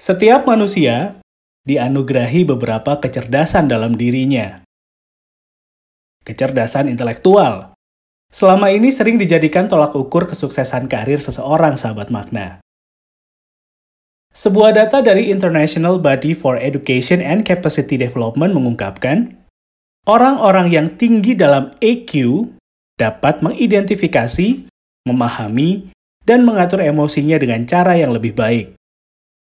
Setiap manusia dianugerahi beberapa kecerdasan dalam dirinya. Kecerdasan intelektual. Selama ini sering dijadikan tolak ukur kesuksesan karir seseorang, sahabat makna. Sebuah data dari International Body for Education and Capacity Development mengungkapkan, orang-orang yang tinggi dalam EQ dapat mengidentifikasi, memahami, dan mengatur emosinya dengan cara yang lebih baik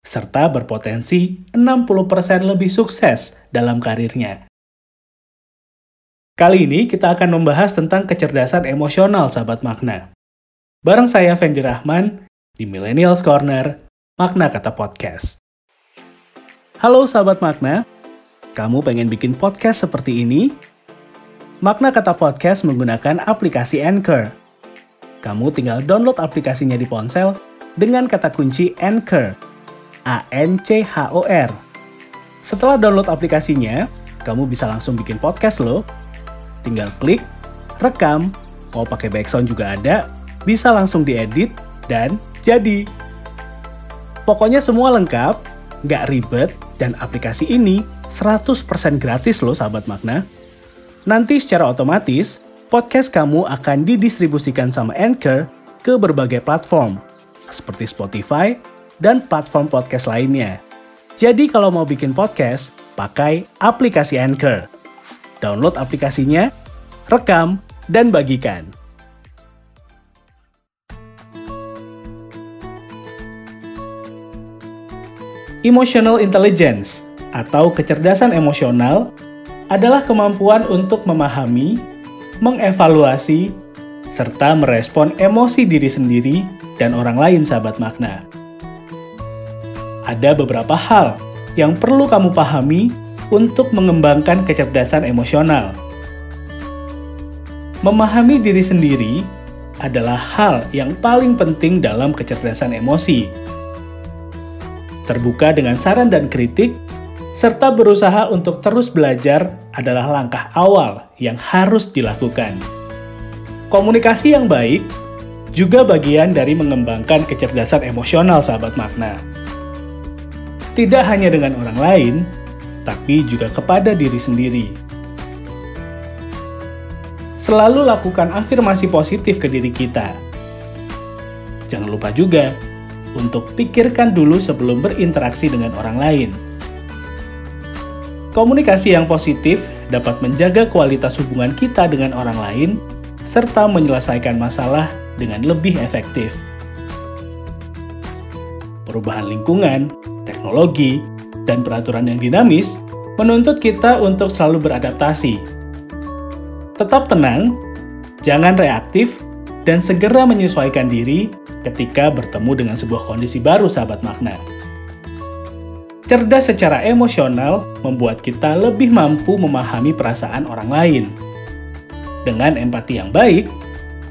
serta berpotensi 60% lebih sukses dalam karirnya. Kali ini kita akan membahas tentang kecerdasan emosional sahabat makna. Bareng saya Fendi Rahman di Millennials Corner, Makna Kata Podcast. Halo sahabat makna, kamu pengen bikin podcast seperti ini? Makna Kata Podcast menggunakan aplikasi Anchor. Kamu tinggal download aplikasinya di ponsel dengan kata kunci Anchor A-N-C-H-O-R. Setelah download aplikasinya, kamu bisa langsung bikin podcast loh. Tinggal klik, rekam, mau pakai background juga ada, bisa langsung diedit, dan jadi. Pokoknya semua lengkap, nggak ribet, dan aplikasi ini 100% gratis loh sahabat makna. Nanti secara otomatis, podcast kamu akan didistribusikan sama Anchor ke berbagai platform, seperti Spotify, dan platform podcast lainnya. Jadi kalau mau bikin podcast, pakai aplikasi Anchor. Download aplikasinya, rekam, dan bagikan. Emotional intelligence atau kecerdasan emosional adalah kemampuan untuk memahami, mengevaluasi, serta merespon emosi diri sendiri dan orang lain sahabat makna ada beberapa hal yang perlu kamu pahami untuk mengembangkan kecerdasan emosional. Memahami diri sendiri adalah hal yang paling penting dalam kecerdasan emosi. Terbuka dengan saran dan kritik, serta berusaha untuk terus belajar adalah langkah awal yang harus dilakukan. Komunikasi yang baik juga bagian dari mengembangkan kecerdasan emosional, sahabat makna tidak hanya dengan orang lain, tapi juga kepada diri sendiri. Selalu lakukan afirmasi positif ke diri kita. Jangan lupa juga untuk pikirkan dulu sebelum berinteraksi dengan orang lain. Komunikasi yang positif dapat menjaga kualitas hubungan kita dengan orang lain serta menyelesaikan masalah dengan lebih efektif. Perubahan lingkungan teknologi, dan peraturan yang dinamis menuntut kita untuk selalu beradaptasi. Tetap tenang, jangan reaktif, dan segera menyesuaikan diri ketika bertemu dengan sebuah kondisi baru sahabat makna. Cerdas secara emosional membuat kita lebih mampu memahami perasaan orang lain. Dengan empati yang baik,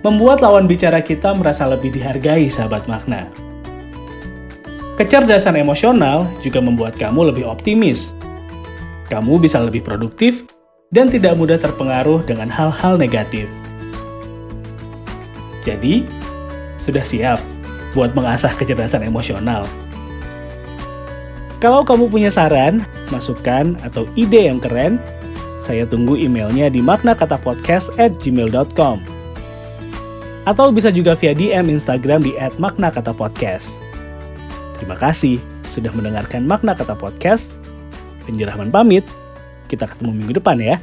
membuat lawan bicara kita merasa lebih dihargai sahabat makna. Kecerdasan emosional juga membuat kamu lebih optimis. Kamu bisa lebih produktif dan tidak mudah terpengaruh dengan hal-hal negatif. Jadi, sudah siap buat mengasah kecerdasan emosional. Kalau kamu punya saran, masukan, atau ide yang keren, saya tunggu emailnya di maknakatapodcast at gmail.com. Atau bisa juga via DM Instagram di @maknakatapodcast. Terima kasih sudah mendengarkan makna kata podcast. Penjerahman pamit. Kita ketemu minggu depan ya.